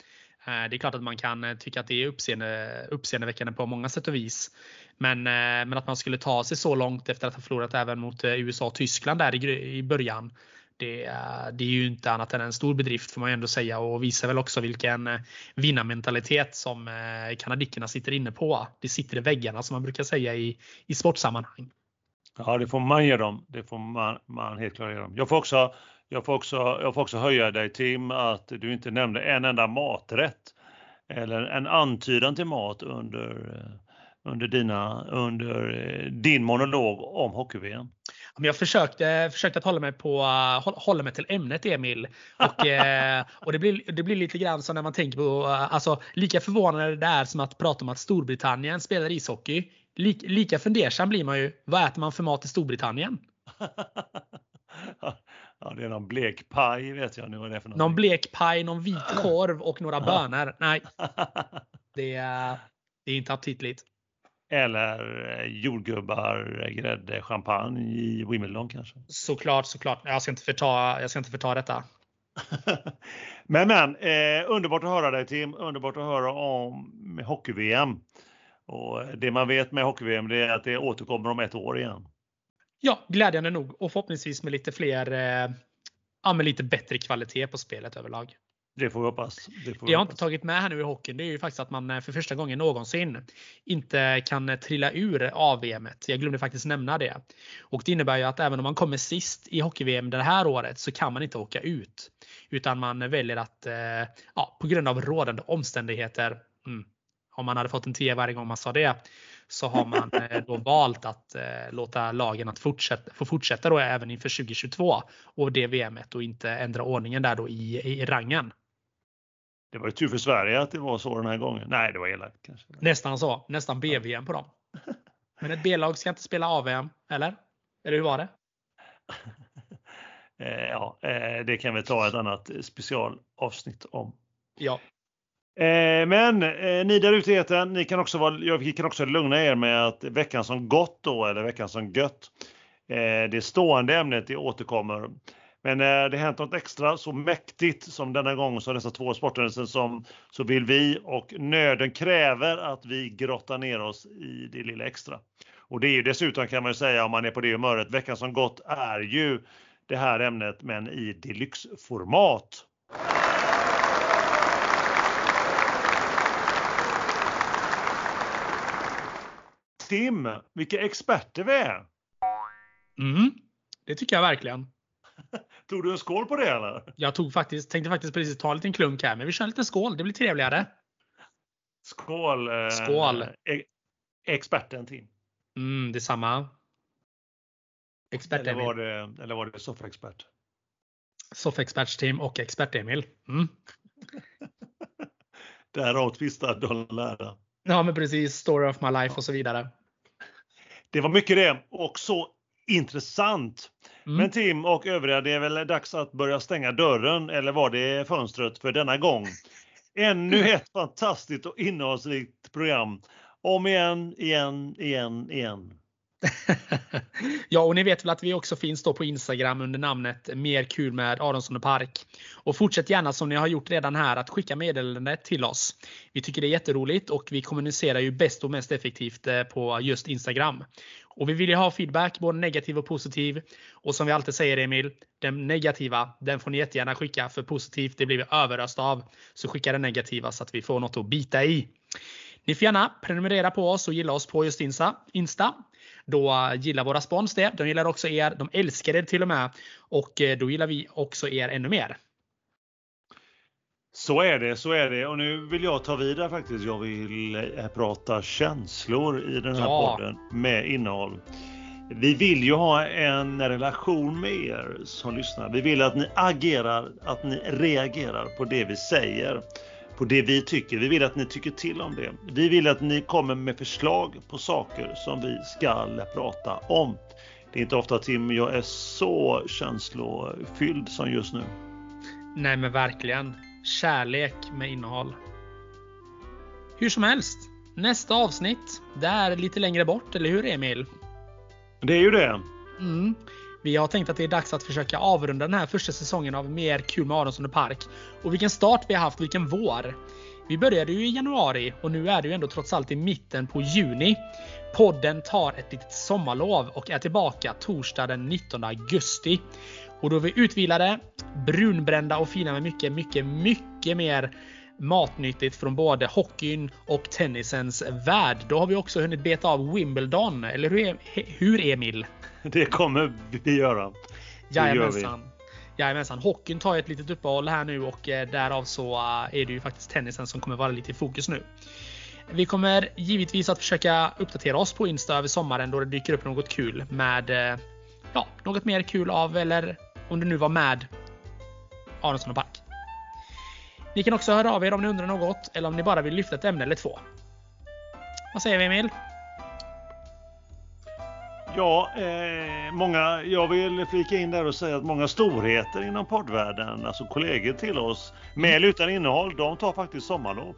Eh, det är klart att man kan eh, tycka att det är uppseende, uppseendeväckande på många sätt och vis. Men, eh, men att man skulle ta sig så långt efter att ha förlorat även mot USA och Tyskland där i, i början. Det, det, är ju inte annat än en stor bedrift får man ju ändå säga och visar väl också vilken vinnarmentalitet som kanadickerna sitter inne på. Det sitter i väggarna som man brukar säga i, i sportsammanhang. Ja, det får man ge dem. Det får man, man helt klart ge dem. Jag får också jag får, också, jag får också höja dig Tim att du inte nämnde en enda maträtt eller en antydan till mat under, eh, under, dina, under eh, din monolog om hockey-VM. Jag försökte, försökte att hålla mig, på, hålla mig till ämnet Emil. Och, eh, och det, blir, det blir lite grann så när man tänker på, alltså lika förvånande det är som att prata om att Storbritannien spelar ishockey. lika fundersam blir man ju, vad äter man för mat i Storbritannien? Ja, det är någon blek paj vet jag nu vad det är för något. Någon blek paj, någon vit korv och några bönor. Nej, det är, det är inte aptitligt. Eller eh, jordgubbar, grädde, champagne i Wimbledon kanske. Såklart, såklart. Jag ska inte förta, jag ska inte förta detta. men men, eh, underbart att höra dig Tim. Underbart att höra om hockey-VM. Och det man vet med hockey-VM är att det återkommer om ett år igen. Ja, glädjande nog och förhoppningsvis med lite fler, eh, ja, med lite bättre kvalitet på spelet överlag. Det får vi hoppas. Det, får det jag har inte tagit med här nu i hockeyn, det är ju faktiskt att man eh, för första gången någonsin inte kan eh, trilla ur AVM. Jag glömde faktiskt nämna det. Och det innebär ju att även om man kommer sist i hockey-VM det här året så kan man inte åka ut. Utan man väljer att, ja, på grund av rådande omständigheter, mm, om man hade fått en 10 varje gång man sa det, så har man eh, då valt att eh, låta lagen att fortsätta, få fortsätta då även inför 2022 och det VMet och inte ändra ordningen där då i, i rangen. Det var ju tur för Sverige att det var så den här gången. Nej, det var elakt kanske. Nästan så. Nästan BVM på dem. Men ett B-lag ska inte spela AVM, eller? Eller hur var det? Eh, ja, det kan vi ta ett annat specialavsnitt om. Ja. Eh, men eh, ni där ute i etern, ni kan också vara, jag kan också lugna er med att veckan som gått då, eller veckan som gött, eh, det stående ämnet det återkommer. Men när det hänt något extra så mäktigt som denna gång så dessa två sporthändelser som så vill vi och nöden kräver att vi grottar ner oss i det lilla extra. Och det är ju dessutom kan man ju säga om man är på det humöret, veckan som gått är ju det här ämnet men i deluxe-format. Tim, vilka experter vi är! Mm, det tycker jag verkligen. Tog du en skål på det eller? Jag tog faktiskt, tänkte faktiskt precis ta en liten klunk här, men vi kör en liten skål. Det blir trevligare. Skål! Eh, Skål. e- experten Tim. Mm, detsamma. Expert Eller var det, eller var det soffexpert? Soffexpertsteam och expert Emil. Mm. Därav tvistad dollar. Ja, men precis. Story of my life och så vidare. Det var mycket det och så intressant. Mm. Men Tim och övriga, det är väl dags att börja stänga dörren eller var det fönstret för denna gång? Ännu ett fantastiskt och innehållsrikt program. Om igen, igen, igen, igen. ja, och ni vet väl att vi också finns då på Instagram under namnet Mer kul med Aronsson och Park. Och fortsätt gärna som ni har gjort redan här att skicka meddelande till oss. Vi tycker det är jätteroligt och vi kommunicerar ju bäst och mest effektivt eh, på just Instagram. Och vi vill ju ha feedback, både negativ och positiv. Och som vi alltid säger Emil, den negativa, den får ni jättegärna skicka. För positivt, det blir vi överöst av. Så skicka den negativa så att vi får något att bita i. Ni får gärna prenumerera på oss och gilla oss på just Insta. Då eh, gillar våra spons det. De gillar också er. De älskar er till och med. Och eh, då gillar vi också er ännu mer. Så är det, så är det. Och nu vill jag ta vidare faktiskt. Jag vill eh, prata känslor i den här Ja. podden med innehåll. Vi vill ju ha en relation med er som lyssnar. Vi vill att ni agerar, att ni reagerar på det vi säger. På det vi tycker. Vi vill att ni tycker till om det. Vi vill att ni kommer med förslag på saker som vi ska prata om. Det är inte ofta Tim, jag är så känslofylld som just nu. Nej men verkligen. Kärlek med innehåll. Hur som helst. Nästa avsnitt, det är lite längre bort, eller hur Emil? Det är ju det. Mm. Vi har tänkt att det är dags att försöka avrunda den här första säsongen av Mer kul med Aronsson och Park. Och vilken start vi har haft, vilken vår! Vi började ju i januari och nu är det ju ändå trots allt i mitten på juni. Podden tar ett litet sommarlov och är tillbaka torsdag den 19 augusti. Och då är vi utvilade, brunbrända och fina med mycket, mycket, mycket mer matnyttigt från både hockeyn och tennisens värld. Då har vi också hunnit beta av Wimbledon, eller hur, hur Emil? Det kommer vi göra. Det gör vi. Jajamensan. Jajamensan. Hockeyn tar ett litet uppehåll här nu och eh, därav så eh, är det ju faktiskt tennisen som kommer vara lite i fokus nu. Vi kommer givetvis att försöka uppdatera oss på Insta över sommaren då det dyker upp något kul med eh, ja, något mer kul av eller om det nu var med Aronsson och Park. Ni kan också höra av er om ni undrar något eller om ni bara vill lyfta ett ämne eller två. Vad säger vi Emil? Ja, eh, många, jag vill flika in där och säga att många storheter inom poddvärlden, alltså kollegor till oss, med eller utan innehåll, de tar faktiskt sommarlov.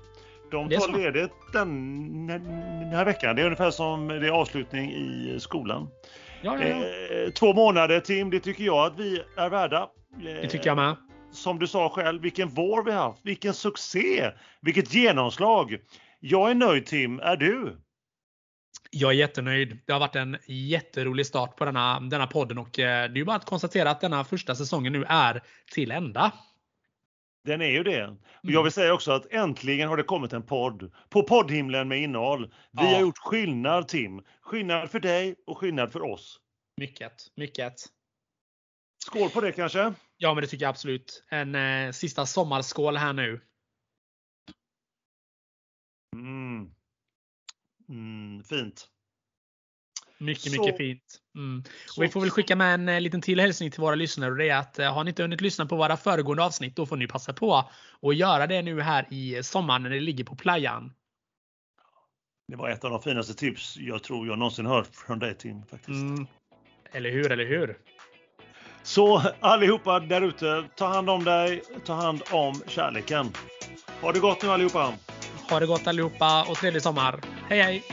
De tar så. ledigt den, den här veckan. Det är ungefär som det är avslutning i skolan. Ja, ja, ja. Eh, två månader Tim, det tycker jag att vi är värda. Eh, Det tycker jag med. Som du sa själv, vilken vår vi haft, vilken succé, vilket genomslag. Jag är nöjd Tim, är du? Jag är jättenöjd. Det har varit en jätterolig start på denna, denna podden och eh, det är bara att konstatera att denna första säsongen nu är till ända. Den är ju det. Och jag vill säga också att äntligen har det kommit en podd på poddhimlen med innehåll. Vi Ja. har gjort skillnad Tim. Skillnad för dig och skillnad för oss. Mycket, mycket. Skål på det kanske? Ja, men det tycker jag absolut. En eh, sista sommarskål här nu. Mm. Mm, fint. Mycket, Så- mycket fint. Mm. Och vi får väl skicka med en eh, liten till hälsning till våra lyssnare och det är att eh, har ni inte hunnit lyssna på våra föregående avsnitt då får ni passa på och göra det nu här i sommaren när det ligger på playan. Det var ett av de finaste tips jag tror jag någonsin hört från dig Tim. Faktiskt. Mm. Eller hur, eller hur? Så allihopa där ute, ta hand om dig, ta hand om kärleken. Ha det gott nu allihopa! Ha det gott allihopa och trevlig sommar. Hej hej!